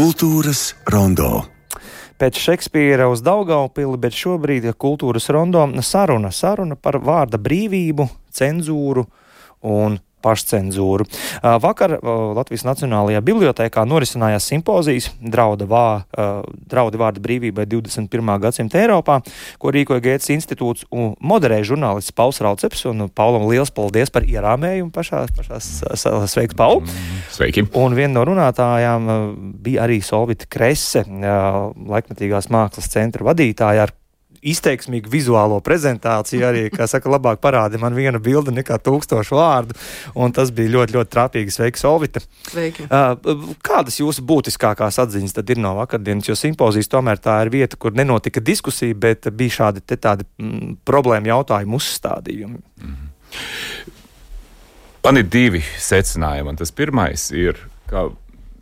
Kultūras rondo. Pēc Šekspīra uz Daugaupili, bet šobrīd kultūras rondo saruna, saruna par vārda brīvību, cenzūru un pašcensūru. Vakar Latvijas Nacionālajā bibliotekā norisinājās simpozijas drauda vā, draudi vārda brīvībai 21. gadsimta Eiropā, ko rīkoja Gētas institūts un moderēja žurnālists Pauls Rauceps. Un Paulam liels paldies par ierāmējumu pašā, pašā sveiks, Paul! Mm, sveiki! Un viena no runātājām bija arī Solvita Krese, laikmetīgās mākslas centra vadītāja, ar izteiksmīgu vizuālo prezentāciju, arī, kā saka, labāk parādi man viena bilde nekā tūkstošu vārdu, un tas bija ļoti, ļoti trāpīgi. Sveiki, Solvita! Sveiki! Uh, kādas jūsu būtiskākās atziņas tad ir no vakardienas, jo simpozijas tomēr tā ir vieta, kur nenotika diskusija, bet bija šādi tādi mm, problēma jautājumu uzstādījumi? Mm -hmm. Man ir divi secinājumi, un tas pirmais ir, ka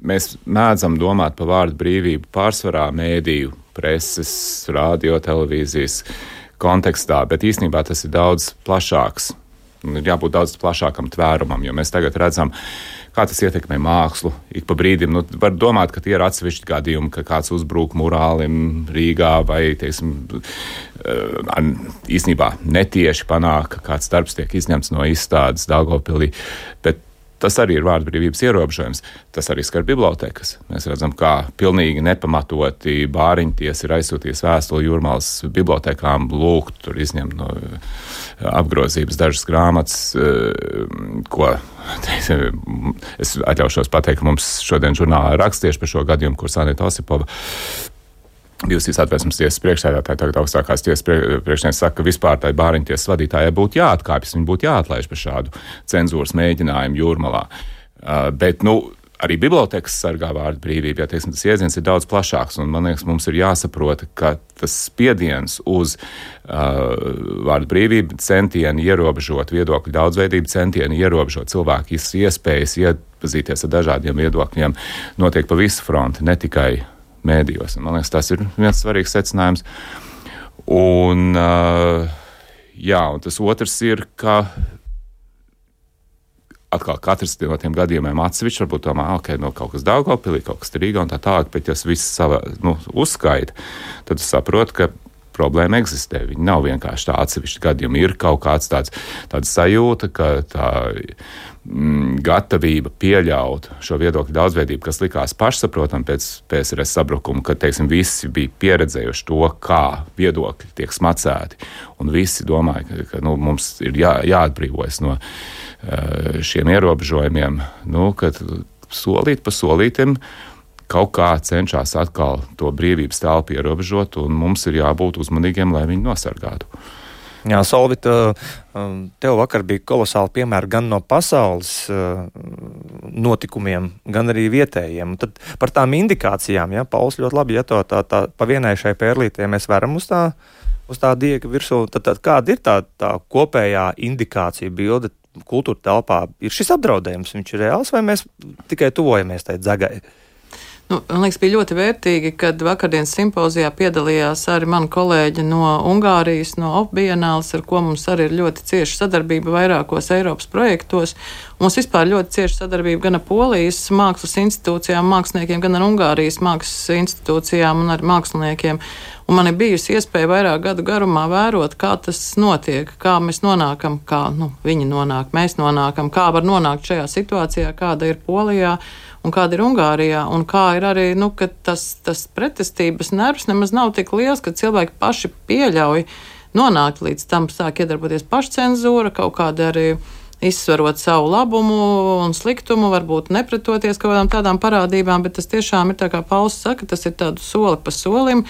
mēs mēdzam domāt par vārdu brīvību pārsvarā mēdīju preses, radio, televīzijas kontekstā, bet īstenībā tas ir daudz plašāks. Ir jābūt daudz plašākam tvērumam, jo mēs tagad redzam, kā tas ietekmē mākslu. Ik pa brīdim nu, var domāt, ka tie ir atsevišķi gadījumi, ka kāds uzbrūk murālim Rīgā vai, teiksim, eh, īstenībā netieši panāk, ka kāds darbs tiek izņemts no izstādes Dāngopilī. Bet Tas arī ir vārdu brīvības ierobežojums. Tas arī skar bibliotekas. Mēs redzam, kā pilnīgi nepamatoti bāriņties ir aizsūtījis vēstuli jūrmālas bibliotekām, lūgt tur izņemt no eh, apgrozības dažas grāmatas, eh, ko teiksim, es atļaušos pateikt, ka mums šodien žurnālā raksta tieši par šo gadījumu, kur Sanita Osipova Divas atvērsmes tiesas priekšsēdētāji, tagad augstākās tiesas priekšnieks saka, ka vispār tai bāriņtiesas vadītājai būtu jāatkāpjas, viņi būtu jāatlaiž par šādu cenzūras mēģinājumu jūrmalā. Uh, bet, nu, arī bibliotekas sargā vārdu brīvību, ja teiksim, tas iedziens ir daudz plašāks. Man liekas, mums ir jāsaprot, ka tas spiediens uz uh, vārdu brīvību, centieni ierobežot viedokļu daudzveidību, centieni ierobežot cilvēku iespējas iepazīties ar dažādiem viedokļiem, notiek pa visu fronti, ne tikai mēdījos. Man liekas, tas ir viens svarīgs secinājums. Un, jā, un tas otrs ir, ka atkal katrs no tiem gadījumiem atsevišķi, varbūt domā, ok, no kaut kas Daugopilī, kaut kas Rīgā un tā tālāk, bet ja viss sava, nu, uzskaita, tad saprot, ka problēma eksistē. Viņi nav vienkārši tā atsevišķi gadījumi. Ir kaut kāds tāds, tāds sajūta, ka tā mm, gatavība pieļaut šo viedokļu daudzveidību, kas likās pašsaprotami pēc PSRS sabrukuma, kad teiksim, visi bija pieredzējuši to, kā viedokļi tiek smacēti. Un visi domāja, ka, ka nu, mums ir jā, jāatbrīvojas no uh, šiem ierobežojumiem, nu, kad solīt pa solītam kaut kā cenšas atkal to brīvības telpu ierobežot, un mums ir jābūt uzmanīgiem, lai viņu nosargātu. Jā, Solvita, um, tev vakar bija kolosāli piemēri gan no pasaules uh, notikumiem, gan arī vietējiem. Tad par tām indikācijām, ja Pauls ļoti labi, ja to tā, tā pa vienai šai pērlītē mēs varam uz tā, uz tā diega virsū, tad, tad kāda ir tā, tā kopējā indikācija bilde kultūra telpā? Ir šis apdraudējums, viņš ir reāls vai mēs tikai tuvojamies tai dzegai? Nu, man liekas, bija ļoti vērtīgi, kad vakardienas simpozijā piedalījās arī mani kolēģi no Ungārijas, no Opbienāls, ar ko mums arī ir ļoti cieša sadarbība vairākos Eiropas projektos. Mums vispār ļoti cieša sadarbība gan ar Polijas mākslas institūcijām, māksliniekiem, gan ar Ungārijas mākslas institūcijām un ar māksliniekiem. Un man ir bijusi iespēja vairāk gadu garumā vērot, kā tas notiek, kā mēs nonākam, kā nu, viņi nonāk, mēs nonākam, kā var nonākt šajā situācijā, kāda ir Polijā un kāda ir Ungārijā, un kā ir arī, nu, ka tas, tas pretestības nervs nemaz nav tik liels, ka cilvēki paši pieļauj nonākt līdz tam, sāk iedarboties pašcensūra, kaut kāda arī izsverot savu labumu un sliktumu, varbūt nepretoties kaut kādām tādām parādībām, bet tas tiešām ir tā kā Pauls saka, tas ir tādu soli pa solim.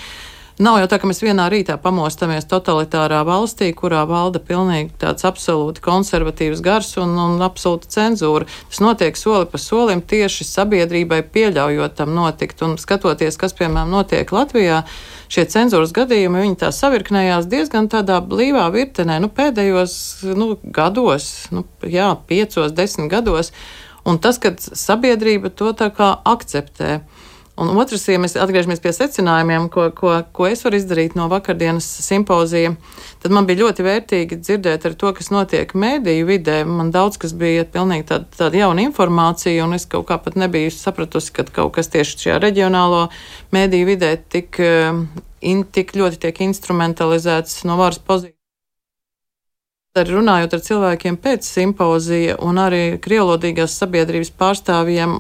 Nav jau tā, ka mēs vienā rītā pamostamies totalitārā valstī, kurā valda pilnīgi tāds absolūti konservatīvs gars un, un absolūta cenzūra. Tas notiek soli pa solim tieši sabiedrībai pieļaujot tam notikt un skatoties, kas, piemēram, notiek Latvijā. Šie cenzūras gadījumi, viņi tā savirknējās diezgan tādā blīvā virtenē, nu, pēdējos nu, gados, nu, jā, piecos, desmit gados. Un tas, ka sabiedrība to tā kā akceptē. Un otrs, ja mēs atgriežamies pie secinājumiem, ko, ko, ko es varu izdarīt no vakardienas simpozija, tad man bija ļoti vērtīgi dzirdēt ar to, kas notiek mēdīju vidē. Man daudz kas bija pilnīgi tāda, tāda jauna informācija, un es kaut kā pat nebiju sapratusi, ka kaut kas tieši šajā reģionālo mēdīju vidē tik, eh, in, tik ļoti tiek instrumentalizēts no varas pozīcijas. Arī runājot ar cilvēkiem pēc simpozija un arī krievlodīgās sabiedrības pārstāvjiem,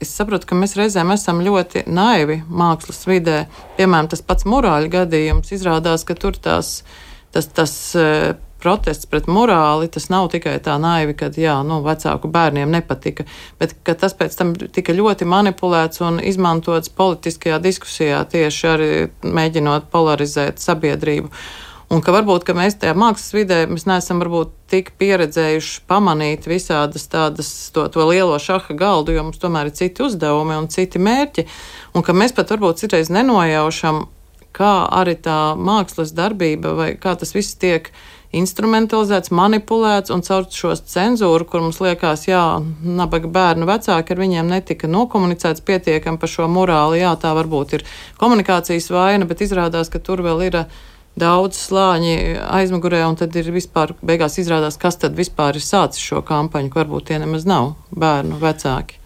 es saprotu, ka mēs reizēm esam ļoti naivi mākslas vidē. Piemēram, tas pats morāļu gadījums izrādās, ka tur tās, tas, tas e, protests pret morāli, tas nav tikai tā naivi, ka jā, nu, vecāku bērniem nepatika, bet tas pēc tam tika ļoti manipulēts un izmantots politiskajā diskusijā, tieši arī mēģinot polarizēt sabiedrību. Un ka varbūt ka mēs tajā mākslas vidē mēs neesam varbūt tik pieredzējuši pamanīt visādas tādas to, to lielo šaha galdu, jo mums tomēr ir citi uzdevumi un citi mērķi. Un ka mēs pat varbūt citreiz nenojaušam, kā arī tā mākslas darbība vai kā tas viss tiek instrumentalizēts, manipulēts un caur šo cenzūru, kur mums liekas, jā, nabaga bērnu vecāki ar viņiem netika nokomunicēts pietiekami par šo morāli. Jā, tā varbūt ir komunikācijas vaina, bet izrādās, ka tur vēl ir daudz slāņi aizmugurē, un tad ir vispār beigās izrādās, kas tad vispār ir sācis šo kampaņu, ka varbūt tie nemaz nav bērnu vecāki.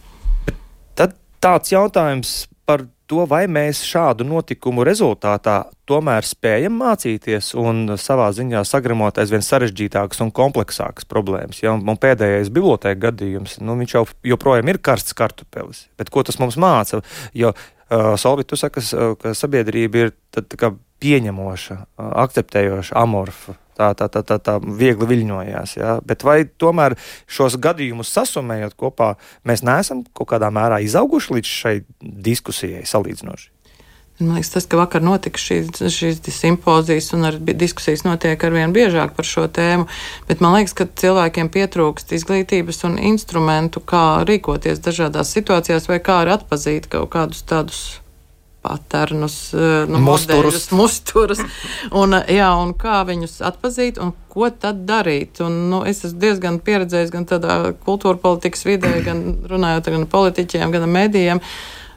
Tad tāds jautājums par to, vai mēs šādu notikumu rezultātā tomēr spējam mācīties un savā ziņā sagramot aizvien sarežģītākas un kompleksākas problēmas. Ja? Un pēdējais bibliotēka gadījums, nu, viņš jau joprojām ir karsts kartupelis. Bet ko tas mums māca? Jo uh, Solvit, tu saki, ka sabiedrība ir tad, kā pieņemoša, akceptējoša, amorfa. Tā, tā, tā, tā, tā viegli viļņojās. Ja? Bet vai tomēr šos gadījumus sasumējot kopā, mēs neesam kaut kādā mērā izauguši līdz šai diskusijai salīdzinoši? Man liekas, tas, ka vakar notika šīs, šīs simpozijas un arī diskusijas notiek arvien biežāk par šo tēmu, bet man liekas, ka cilvēkiem pietrūkst izglītības un instrumentu, kā rīkoties dažādās situācijās vai kā arī atpazīt kaut kādus tādus paternus, eh, nu, musturus. Modeļus, musturus un, eh, jā, un kā viņus atpazīt un ko tad darīt. Un, nu, es esmu diezgan pieredzējis gan tādā kultūra politikas vidē, gan runājot gan ar politiķiem, gan ar medijiem.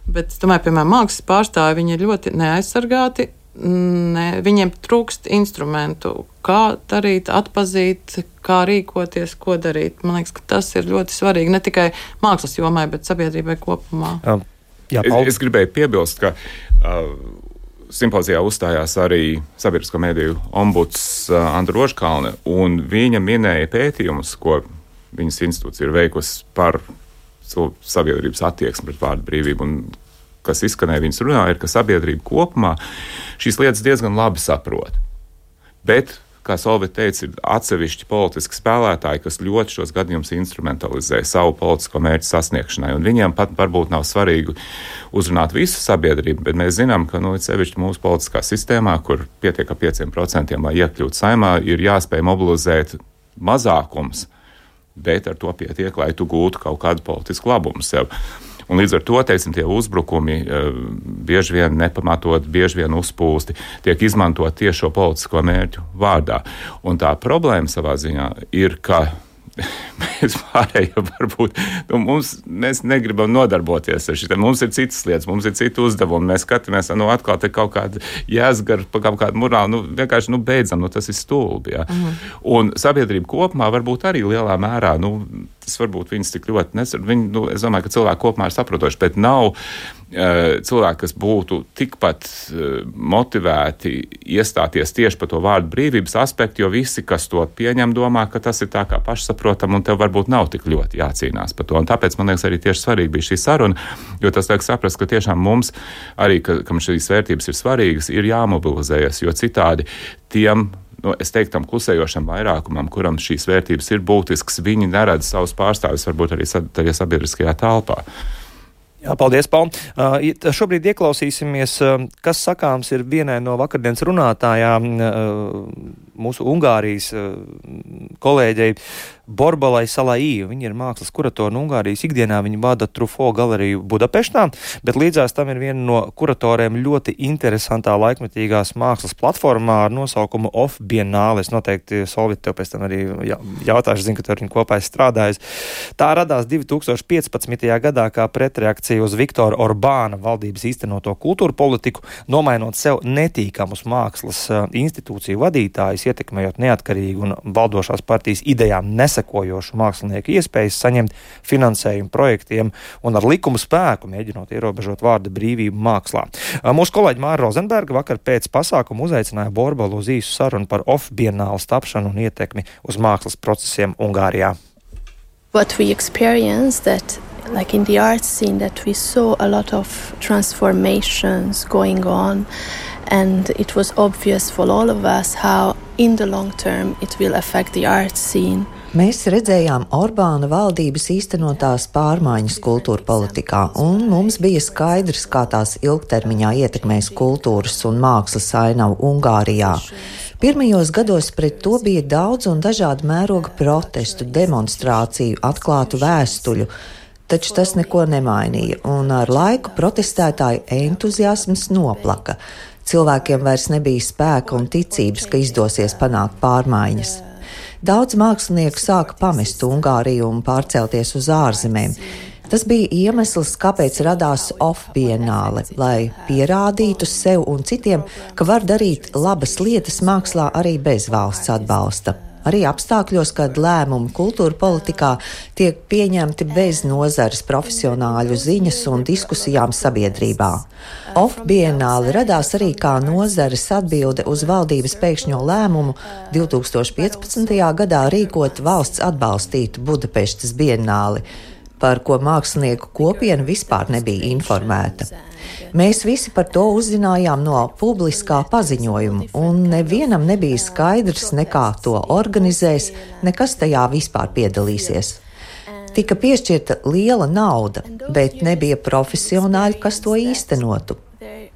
Bet, domāju, piemēram, mākslas pārstāvi, viņi ir ļoti neaizsargāti. Ne, viņiem trūkst instrumentu, kā darīt, atpazīt, kā rīkoties, ko darīt. Man liekas, tas ir ļoti svarīgi ne tikai mākslas jomai, bet sabiedrībai kopumā. Um Jā, es, es gribēju piebilst, ka uh, simpozijā uzstājās arī sabiedrisko mediju ombuds uh, Andra Rožkalne, un viņa minēja pētījumus, ko viņas institūcija ir veikusi par sabiedrības attieksmi pret vārdu brīvību. Un, kas izskanēja viņas runā, ir, ka sabiedrība kopumā šīs lietas diezgan labi saprot. Bet kā Solvit teica, ir atsevišķi politiski spēlētāji, kas ļoti šos gadījumus instrumentalizē savu politisko mērķu sasniegšanai. Un viņiem pat varbūt nav svarīgi uzrunāt visu sabiedrību, bet mēs zinām, ka nu, sevišķi mūsu politiskā sistēmā, kur pietiek ar 5%, lai iekļūtu saimā, ir jāspēj mobilizēt mazākums, bet ar to pietiek, lai tu gūtu kaut kādu politisku labumu sev. Un līdz ar to teiksim, tie uzbrukumi eh, bieži vien nepamatot, bieži vien uzpūsti, tiek izmantot tieši šo politisko mērķu vārdā. Un tā problēma savā ziņā ir, ka mēs pārējie varbūt nu, mums, mēs negribam nodarboties ar šitiem. Mums ir citas lietas, mums ir citi uzdevumi. Mēs skatāmies, nu, atkal te kaut kāda jēzgara, pa kaut kādu morāli. Nu, vienkārši nu, beidzam, nu, tas ir stulbi. Ja? Mm. Un sabiedrība kopumā varbūt arī lielā mērā. Nu, tas varbūt viņas tik ļoti nesargā. Nu, es domāju, ka cilvēki kopumā ir saprotoši, bet nav uh, cilvēki, kas būtu tikpat uh, motivēti iestāties tieši par to vārdu brīvības aspektu, jo visi, kas to pieņem, domā, ka tas ir tā kā pašsaprotam, un tev varbūt nav tik ļoti jācīnās par to. Un tāpēc man liekas, arī tieši svarīgi bija šī saruna, jo tas liek saprast, ka tiešām mums, arī ka, kam šīs vērtības ir svarīgas, ir jāmobilizējas, jo citādi tiem nu, es teiktu, tam klusējošam vairākumam, kuram šīs vērtības ir būtiskas, viņi neredz savus pārstāvjus varbūt arī sabiedriskajā telpā. Jā, paldies, Paul. Uh, šobrīd ieklausīsimies, uh, kas sakāms ir vienai no vakardienas runātājām. Uh, mūsu Ungārijas kolēģei Borbalai Salai. Viņa ir mākslas kuratora un Ungārijas ikdienā. Viņa vada Trufo galeriju Budapeštā, bet līdzās tam ir viena no kuratoriem ļoti interesantā laikmetīgās mākslas platformā ar nosaukumu Off Biennale. Es noteikti Solvit tev pēc tam arī jautāšu, zinu, ka tu ar viņu kopā esi strādājis. Tā radās 2015. gadā kā pretreakcija uz Viktora Orbāna valdības īstenoto kultūra politiku, nomainot sev netīkamus mākslas institūciju vadītājus, ietekmējot neatkarīgu un valdošās partijas idejām nes nesekojošu mākslinieku iespējas saņemt finansējumu projektiem un ar likumu spēku mēģinot ierobežot vārda brīvību mākslā. Mūsu kolēģi Māra Rozenberga vakar pēc pasākuma uzaicināja Borbalu uz īsu sarunu par off-bienālu tapšanu un ietekmi uz mākslas procesiem Ungārijā. What we experienced that like in the art scene that we saw a lot of transformations going on and it was obvious for all of us how in the long term it will affect the art scene Mēs redzējām Orbāna valdības īstenotās pārmaiņas kultūra politikā, un mums bija skaidrs, kā tās ilgtermiņā ietekmēs kultūras un mākslas ainavu Ungārijā. Pirmajos gados pret to bija daudz un dažādu mēroga protestu, demonstrāciju, atklātu vēstuļu. Taču tas neko nemainīja, un ar laiku protestētāju entuziasms noplaka. Cilvēkiem vairs nebija spēka un ticības, ka izdosies panākt pārmaiņas. Daudz mākslinieku sāka pamest Ungāriju un pārcelties uz ārzemēm. Tas bija iemesls, kāpēc radās off-bienāle, lai pierādītu sev un citiem, ka var darīt labas lietas mākslā arī bez valsts atbalsta arī apstākļos, kad lēmumi kultūra politikā tiek pieņemti bez nozares profesionāļu ziņas un diskusijām sabiedrībā. Off bienāli radās arī kā nozares atbilde uz valdības pēkšņo lēmumu 2015. gadā rīkot valsts atbalstītu Budapeštas bienāli, par ko mākslinieku kopiena vispār nebija informēta. Mēs visi par to uzzinājām no publiskā paziņojuma, un nevienam nebija skaidrs, ne kā to organizēs, nekas tajā vispār piedalīsies. Tika piešķirta liela nauda, bet nebija profesionāļi, kas to īstenotu.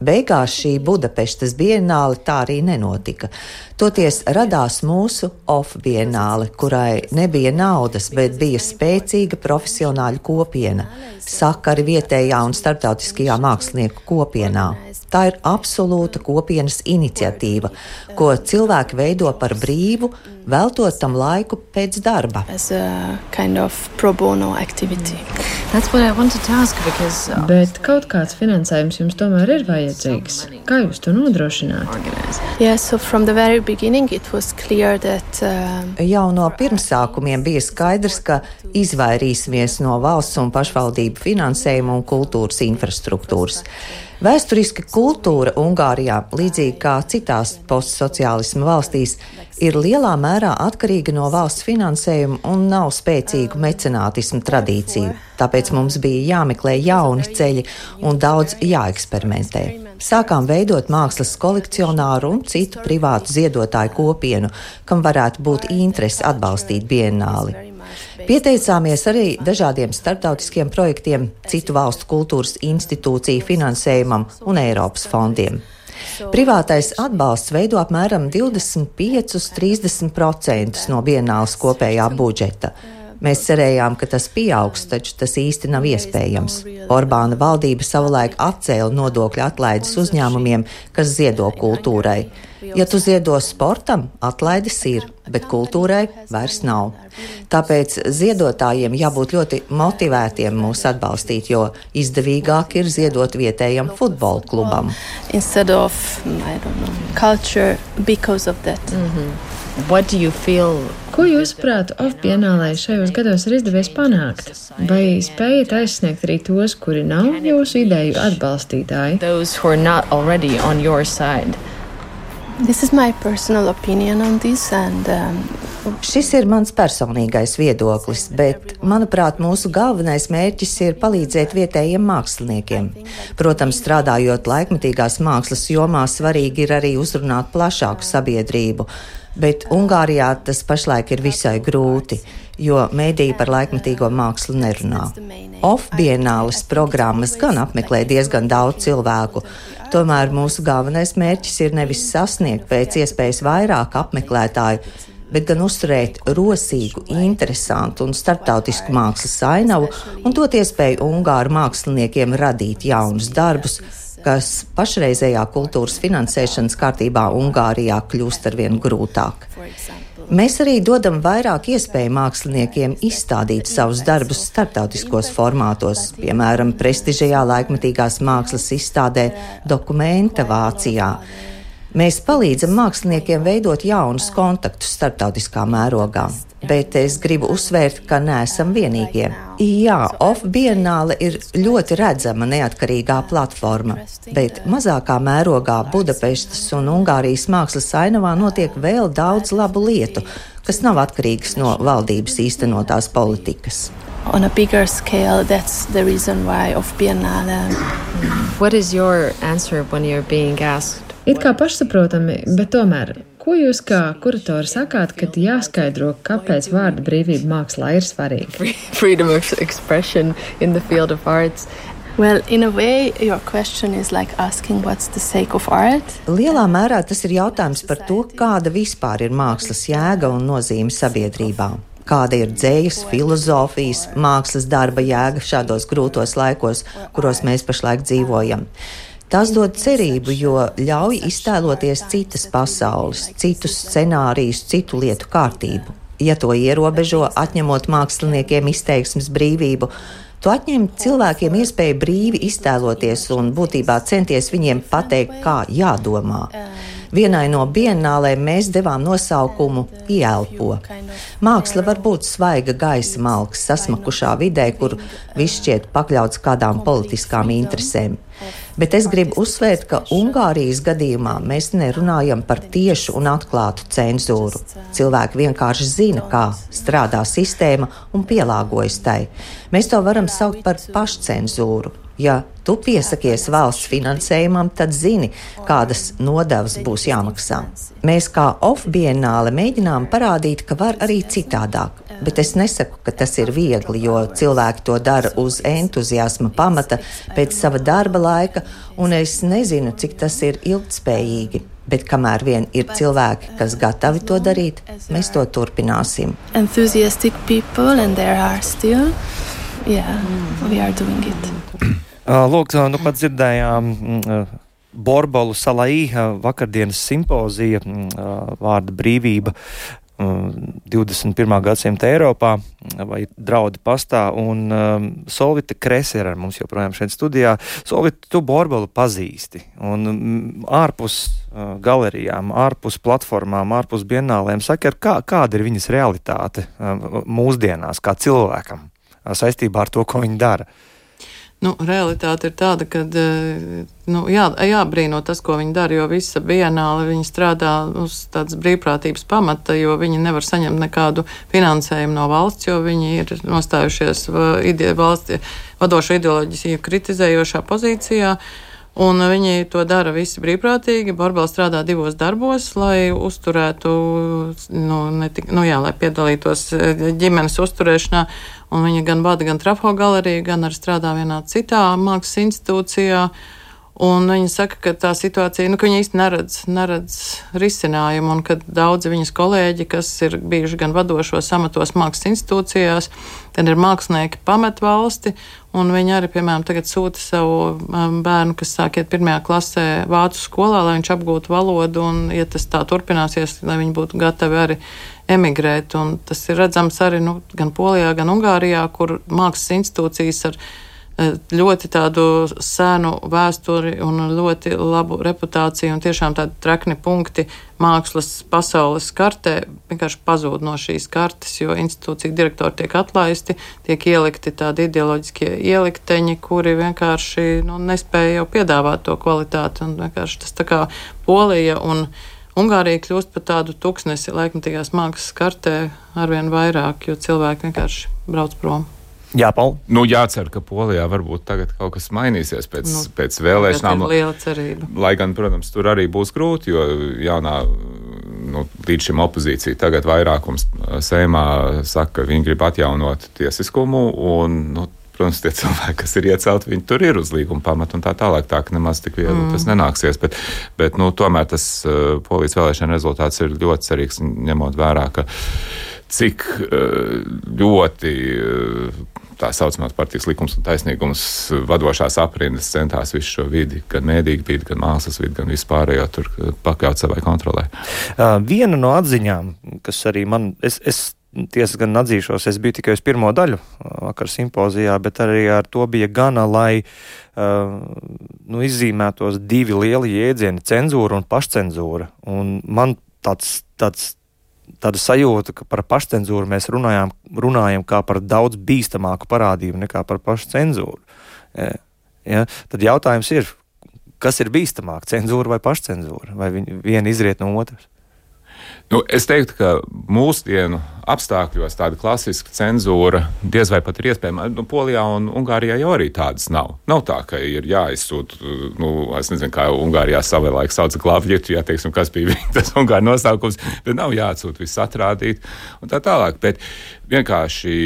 Beigās šī Budapestas bienāle tā arī nenotika. Toties radās mūsu off-bienāle, kurai nebija naudas, bet bija spēcīga profesionāļu kopiena, sakari vietējā un starptautiskajā mākslinieku kopienā. Tā ir absolūta kopienas iniciatīva, ko cilvēki veido par brīvu, veltot tam laiku pēc darba. Kind of because... Uh, Bet kaut kāds finansējums jums tomēr ir vajadzīgs. Kā jūs to nodrošināt? Yeah, so that, uh... Jau no pirmsākumiem bija skaidrs, ka izvairīsimies no valsts un pašvaldību finansējuma un kultūras infrastruktūras. Vēsturiski kultūra Ungārijā, līdzīgi kā citās postsociālismu valstīs, ir lielā mērā atkarīga no valsts finansējuma un nav spēcīgu mecenātismu tradīciju. Tāpēc mums bija jāmeklē jauni ceļi un daudz jāeksperimentē. Sākām veidot mākslas kolekcionāru un citu privātu ziedotāju kopienu, kam varētu būt interese atbalstīt bienāli. Pieteicāmies arī dažādiem starptautiskiem projektiem, citu valstu kultūras institūciju finansējumam un Eiropas fondiem. Privātais atbalsts veido apmēram 25-30% no vienālas kopējā budžeta. Mēs cerējām, ka tas pieaugs, taču tas īsti nav iespējams. Orbāna valdība savulaik atcēla nodokļu atlaides uzņēmumiem, kas ziedo kultūrai. Ja tu ziedo sportam, atlaides ir, bet kultūrai vairs nav. Tāpēc ziedotājiem jābūt ļoti motivētiem mūs atbalstīt, jo izdevīgāk ir ziedot vietējam futbola klubam. Of, know, culture, mm -hmm. Ko jūs, prāt, off-bienālē šajos gados ir izdevies panākt? Vai spējat aizsniegt arī tos, kuri nav jūsu ideju atbalstītāji? This is my personal opinion on this, and um, Šis ir mans personīgais viedoklis, bet, manuprāt, mūsu galvenais mērķis ir palīdzēt vietējiem māksliniekiem. Protams, strādājot laikmetīgās mākslas jomā, svarīgi ir arī uzrunāt plašāku sabiedrību, bet Ungārijā tas pašlaik ir visai grūti, jo mēdīja par laikmetīgo mākslu nerunā. Off-bienāles programmas gan apmeklē diezgan daudz cilvēku, tomēr mūsu galvenais mērķis ir nevis sasniegt pēc iespējas vairāk apmeklētāju, bet gan uzturēt rosīgu, interesantu un starptautisku mākslas ainavu un dot iespēju Ungāru māksliniekiem radīt jaunus darbus, kas pašreizējā kultūras finansēšanas kārtībā Ungārijā kļūst arvien grūtāk. Mēs arī dodam vairāk iespēju māksliniekiem izstādīt savus darbus starptautiskos formātos, piemēram, prestižajā laikmetīgās mākslas izstādē Dokumenta Vācijā. Mēs palīdzam māksliniekiem veidot jaunus kontaktus starptautiskā mērogā. Bet es gribu uzsvērt, ka neesam vienīgie. Jā, Off Biennāle ir ļoti redzama neatkarīgā platforma, bet mazākā mērogā Budapestas un Ungārijas mākslas ainavā notiek vēl daudz labu lietu, kas nav atkarīgas no valdības īstenotās politikas. On a bigger scale, that's the reason why of Biennale. What is your answer when you're being asked It kā pašsaprotami, bet tomēr, ko jūs kā kuratori sakāt, kad jāskaidro, kāpēc vārda brīvība mākslā ir svarīga? Freedom of expression in the field of arts. Well, in a way, your question is like asking what's the sake of art. Lielā mērā tas ir jautājums par to, kāda vispār ir mākslas jēga un nozīme sabiedrībā. Kāda ir dzējas, filozofijas, mākslas darba jēga šādos grūtos laikos, kuros mēs pašlaik dzīvojam? Tas dod cerību, jo ļauj iztēloties citas pasaules, citus scenārijus, citu lietu kārtību. Ja to ierobežo, atņemot māksliniekiem izteiksmes brīvību, tu atņem cilvēkiem iespēju brīvi iztēloties un būtībā centies viņiem pateikt, kā jādomā. Vienai no bienālēm mēs devām nosaukumu Ielpo. Māksla var būt svaiga gaisa malks, sasmakušā vidē, kur viss šķiet pakļauts kādām politiskām interesēm. Bet es gribu uzsvērt, ka Ungārijas gadījumā mēs nerunājam par tiešu un atklātu cenzūru. Cilvēki vienkārši zina, kā strādā sistēma un pielāgojas tai. Mēs to varam saukt par pašcensūru. Ja tu piesakies valsts finansējumam, tad zini, kādas nodevas būs jāmaksā. Mēs kā off-bienāle mēģinām parādīt, ka var arī citādāk. Bet es nesaku, ka tas ir viegli, jo cilvēki to dara uz entuziasma pamata pēc sava darba laika, un es nezinu, cik tas ir ilgtspējīgi. Bet kamēr vien ir cilvēki, kas gatavi to darīt, mēs to turpināsim. Enthusiastic people, and there are still, yeah, we are doing it. Lūk, nu pat dzirdējām. Borbolu salai vakardienas simpozija vārda brīvība 21. gadsimta Eiropā, vai draudi pastā, un um, Solvita Krese ir ar mums joprojām šeit studijā. Solvita, tu Borbolu pazīsti, un um, ārpus uh, galerijām, ārpus platformām, ārpus bienālēm, saka, kā, kāda ir viņas realitāte uh, mūsdienās, kā cilvēkam, uh, saistībā ar to, ko viņi dara. Uh, Nu, realitāte ir tāda, ka eh, nu, jā, jābrīno tas, ko viņi dara, jo visa bienāla viņi strādā uz tādas brīvprātības pamata, jo viņi nevar saņemt nekādu finansējumu no valsts, jo viņi ir nostājušies valsts vadošo ideoloģiju kritizējošā pozīcijā. Un viņi to dara visi brīvprātīgi. Borbēl strādā divos darbos, lai uzturētu, nu, netik, nu jā, lai piedalītos eh, ģimenes uzturēšanā. Un viņa gan vada gan trafo galeriju, gan arī strādā vienā citā mākslas institūcijā. Un viņa saka, ka tā situācija, nu, ka viņa īsti neredz, neredz risinājumu, un ka daudzi viņas kolēģi, kas ir bijuši gan vadošos amatos mākslas institūcijās, tad ir mākslinieki pamet valsti, un viņi arī, piemēram, tagad sūta savu um, bērnu, kas sāk iet pirmajā klasē vācu skolā, lai viņš apgūtu valodu, un, ja tas tā turpināsies, lai viņi būtu gatavi arī emigrēt. Un tas ir redzams arī nu, gan Polijā, gan Ungārijā, kur mākslas institūcijas ar ļoti tādu senu vēsturi un ļoti labu reputāciju un tiešām tādi trekni punkti mākslas pasaules kartē vienkārši pazūd no šīs kartes, jo institūcija direktori tiek atlaisti, tiek ielikti tādi ideoloģiskie ielikteņi, kuri vienkārši nu, nespēja jau piedāvāt to kvalitāti un vienkārši tas tā kā Polija un Ungārija kļūst par tādu tūkstnesi laikmatīgās mākslas kartē arvien vairāk, jo cilvēki vienkārši brauc prom. Jā, Paul. Nu, jācer, ka Polijā varbūt tagad kaut kas mainīsies pēc, Nu, pēc vēlēšanām. Tā ir liela cerība. Lai gan, protams, tur arī būs grūti, jo jaunā nu, līdz šim opozīcija tagad vairākums Seimā saka, ka viņi grib atjaunot tiesiskumu. Un, nu, protams, tie cilvēki, kas ir iecelti, viņi tur ir uz līguma pamata un tā tālāk. Tā ka nemaz tik viegli mm. tas nenāksies. Bet, bet nu, tomēr tas uh, polijas vēlēšana rezultāts ir ļoti cerīgs, ņemot vērā, ka cik uh, ļoti. Uh, tā saucamās partijas likums un taisnīgums vadošās aprindas centās visu šo vidi, gan mēdīgu vidi, gan mākslas vidi, gan vispārējo tur pakļaut savai kontrolē. Viena no atziņām, kas arī man, es, es tiesa gan atzīšos, es biju tikai uz pirmo daļu vakar simpozijā, bet arī ar to bija gana, lai uh, nu, izzīmētos divi lieli jēdzieni - cenzūra un pašcenzūra. Un man tāds, tāds tāda sajūta, ka par pašcensūru mēs runājam, runājam kā par daudz bīstamāku parādību nekā par pašu cenzūru. Ja, ja, tad jautājums ir, kas ir bīstamāk, cenzūra vai pašcensūra, vai viena izriet no otras? Nu, es teiktu, ka mūsdienu apstākļos tāda klasiska cenzūra diez vai pat ir iespējama. Nu, Polijā un Ungārijā jau arī tādas nav. Nav tā, ka ir jāizsūta, nu, es nezinu, kā Ungārijā savulaik sauca glābļietu, ja teiksim, kas bija tas Ungāru nosaukums, bet nav jāatsūta viss atrādīt un tā tālāk. Bet vienkārši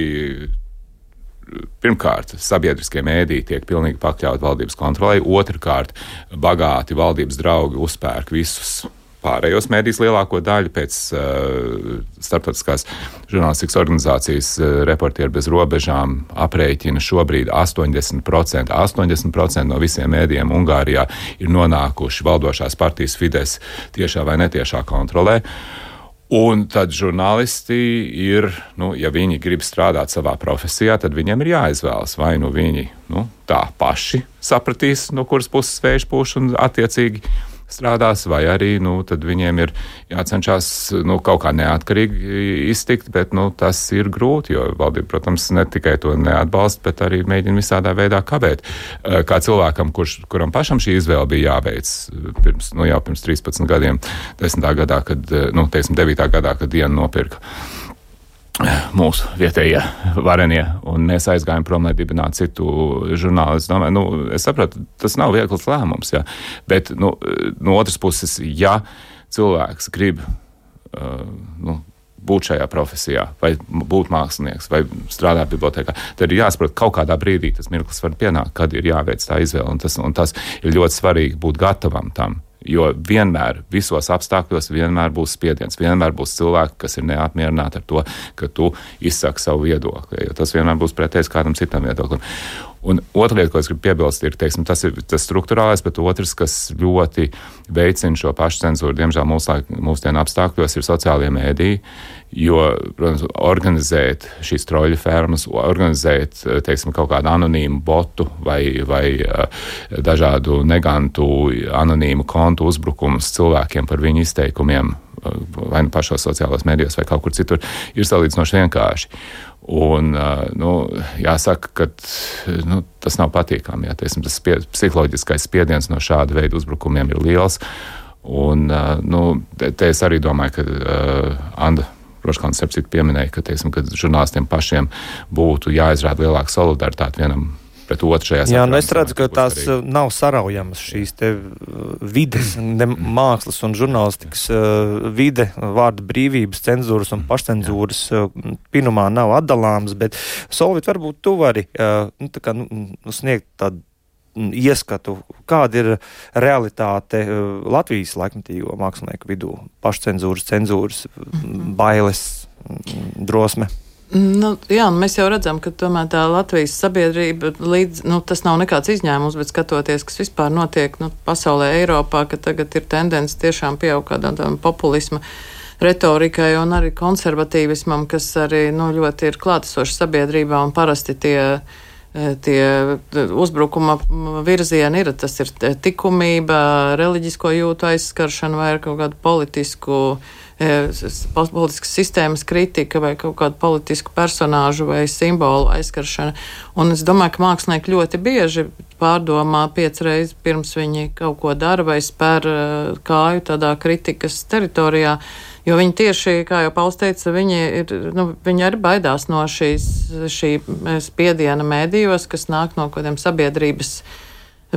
pirmkārt, sabiedriskie mēdīji tiek pilnīgi pakļauti valdības kontrolē, otrkārt, bagāti valdības draugi uzpērk visus pārējos mēdīs lielāko daļu pēc uh, starptautiskās žurnālistikas organizācijas uh, reportieri bez robežām aprēķina šobrīd 80%, 80% no visiem mēdījiem Ungārijā ir nonākuši valdošās partijas Fides tiešā vai netiešā kontrolē. Un tad žurnālisti ir, nu, ja viņi grib strādāt savā profesijā, tad viņiem ir jāizvēlas. Vai nu viņi nu, tā paši sapratīs, no kuras puses vējš pūš un attiecīgi strādās, vai arī nu, viņiem ir jācenšas nu, kaut kā neatkarīgi iztikt, bet nu, tas ir grūti, jo valdība, protams, ne tikai to neatbalsta, bet arī mēģina visādā veidā kavēt. Eh, kā cilvēkam, kurš, kuram pašam šī izvēle bija jāveic eh, pirms, nu, jau pirms 13 gadiem, 10. gadā, kad, eh, nu, teiksim, 9. gadā, kad diena nopirka mūsu vietējie varenie, un mēs aizgājām prom, lai dibinātu citu žurnālu. Es domāju, nu, es sapratu, tas nav viegls lēmums, jā. bet nu, no otras puses, ja cilvēks grib uh, nu, būt šajā profesijā, vai būt mākslinieks, vai strādāt bibliotekā, tad ir jāsaprot, ka kaut kādā brīdī tas mirklis var pienākt, kad ir jāveic tā izvēle. Un tas, un tas ir ļoti svarīgi būt gatavam tam. Jo vienmēr, visos apstākļos, vienmēr būs spiediens. Vienmēr būs cilvēki, kas ir neapmierināti ar to, ka tu izsaki savu viedokli. Tas vienmēr būs pretējs kādam citam viedoklim. Un otra lieta, ko es gribu piebilst, ir teiksim, tas, ir tas struktūrālais, bet otrs, kas ļoti veicina šo pašu cenzūru, diemžēl mūsdienu apstākļos, ir sociālie mēdīji. Jo, protams, organizēt šīs troļu fermas, organizēt teiksim, kaut kādu anonīmu botu vai, vai dažādu negantu anonīmu kontu uzbrukumus cilvēkiem par viņu izteikumiem, vai nu pašos sociālajos mēdījos, vai kaut kur citur, ir salīdzinoši vienkārši. Un, nu, jāsaka, ka nu, tas nav patīkami. Jā, tiesim, tas spie, psiholoģiskais spiediens no šāda veida uzbrukumiem ir liels. Un, nu, te es arī domāju, ka uh, Anna Roškāns pieminēja, ka, teiksim, ka žurnālistiem pašiem būtu jāizrāda lielāka solidaritāte vienam pret otru šajā Jā, nu es redzu, ka tās arī. Uh, nav saraujamas šīs te uh, vides, ne, mākslas un žurnālistikas uh, vide, vārda brīvības, cenzūras un pašcenzūras pinumā nav atdalāmas, bet Solvit, varbūt tu vari nu, tā kā, nu, sniegt tādu mm, ieskatu, kāda ir realitāte Latvijas laikmatīgo mākslinieku vidū - pašcensūras, cenzūras, mhm. bailes, mm, drosme. Nu, jā, nu mēs jau redzam, ka tā Latvijas sabiedrība līdz, nu, tas nav nekāds izņēmums, bet skatoties, kas vispār notiek nu, pasaulē, Eiropā, ka tagad ir tendence tiešām pieaug kādam populismu retorikai un arī konservatīvismam, kas arī nu, ļoti ir klātesoši sabiedrībā un parasti tie e, tie uzbrukuma virzieni ir. Tas ir likumība, reliģisko jūtu aizskaršana vai kaut kādu politisku E, politiskas sistēmas kritika vai kaut kādu politisku personāžu vai simbolu aizskaršana. Un es domāju, ka mākslinieki ļoti bieži pārdomā piecreiz pirms viņi kaut ko dara vai spēr kāju tādā kritikas teritorijā. Jo viņi tieši, kā jau Pauls teica, viņi, ir, nu, viņi arī baidās no šīs, šī spiediena mēdījos, kas nāk no kaut kādiem sabiedrības uh,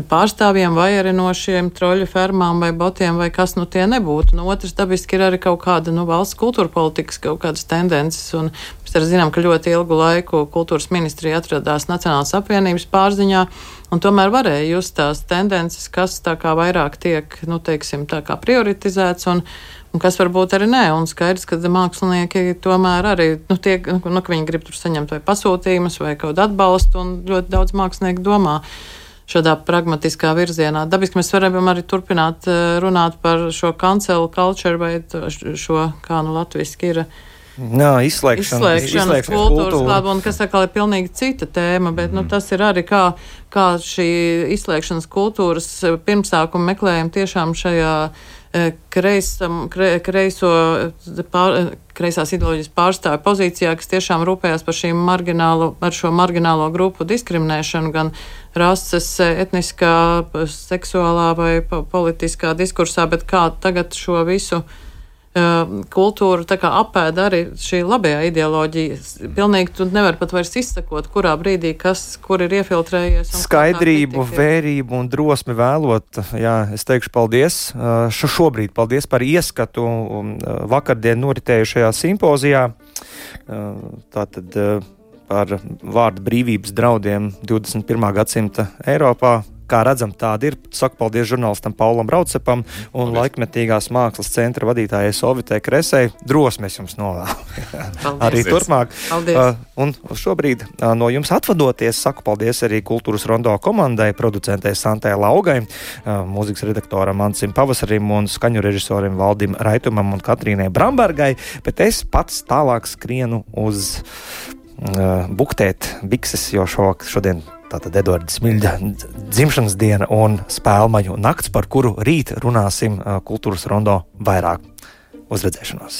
pārstāvjiem, vai arī no šiem troļu fermām vai botiem, vai kas nu tie nebūtu. No otras dabiski ir arī kaut kāda nu, valsts kultūra politikas, kaut kādas tendences. Un mēs arī zinām, ka ļoti ilgu laiku kultūras ministrija atradās Nacionālās apvienības pārziņā, un tomēr varēja just tās tendences, kas tā kā vairāk tiek, nu, teiksim, tā kā prioritizēts. Un, Un kas varbūt arī nē, un skaidrs, ka mākslinieki tomēr arī, nu, tie, nu, ka viņi grib tur saņemt vai pasūtījumus vai kaut kādu atbalstu, un ļoti daudz mākslinieku domā, šādā pragmatiskā virzienā. Dabiski mēs varam arī turpināt eh, runāt par šo cancel culture vai šo, kā nu latviski ir. Jā, izslēgšana, izslēgšanas kultūras kultūra. klātbūtne, kas atkal ir pilnīgi cita tēma, bet nu, mm. nu, tas ir arī kā, kā šī izslēgšanas kultūras pirmsākuma meklējuma tiešām šajā uh, Eh, kreisam, kre, kreiso, pār, kreisās ideoloģijas pārstāvju pozīcijā, kas tiešām rūpējās par, marginālo, par šo marginālo grupu diskriminēšanu, gan rases, etniskā, seksuālā vai politiskā diskursā, bet kā tagad šo visu Ehm, kultūru apēda arī šī labajā ideoloģija. Pilnīgi tu nevari pat vairs izsakot, kurā brīdī kas kur ir iefiltrējies. Skaidrību, vērību un drosmi vēlot. Jā, es teikšu paldies. Šo šobrīd paldies par ieskatu vakardien noritējušajā simpozijā. Tātad par vārdu brīvības draudiem 21. gadsimta Eiropā Kā redzam, tāda ir. Saku paldies žurnālistam Paulam Raucepam un paldies. laikmetīgās mākslas centra vadītājai Sovitē Kresei. Drosmes jums novēlu. arī turpmāk. Paldies. Uh, un šobrīd uh, no jums atvadoties, saku paldies arī kultūras rondo komandai, producentei Santē Laugai, uh, mūzikas redaktoram Ansim Pavasarim un skaņu režisorim Valdim Raitumam un Katrīnai Brambergai, bet es pats tālāk skrienu uz uh, buktēt bikses, jo šo, šodien Tātad Edvards Smilģa dzimšanas diena un spēlmaņu nakts, par kuru rīt runāsim kultūras rondo vairāk. Uz redzēšanos!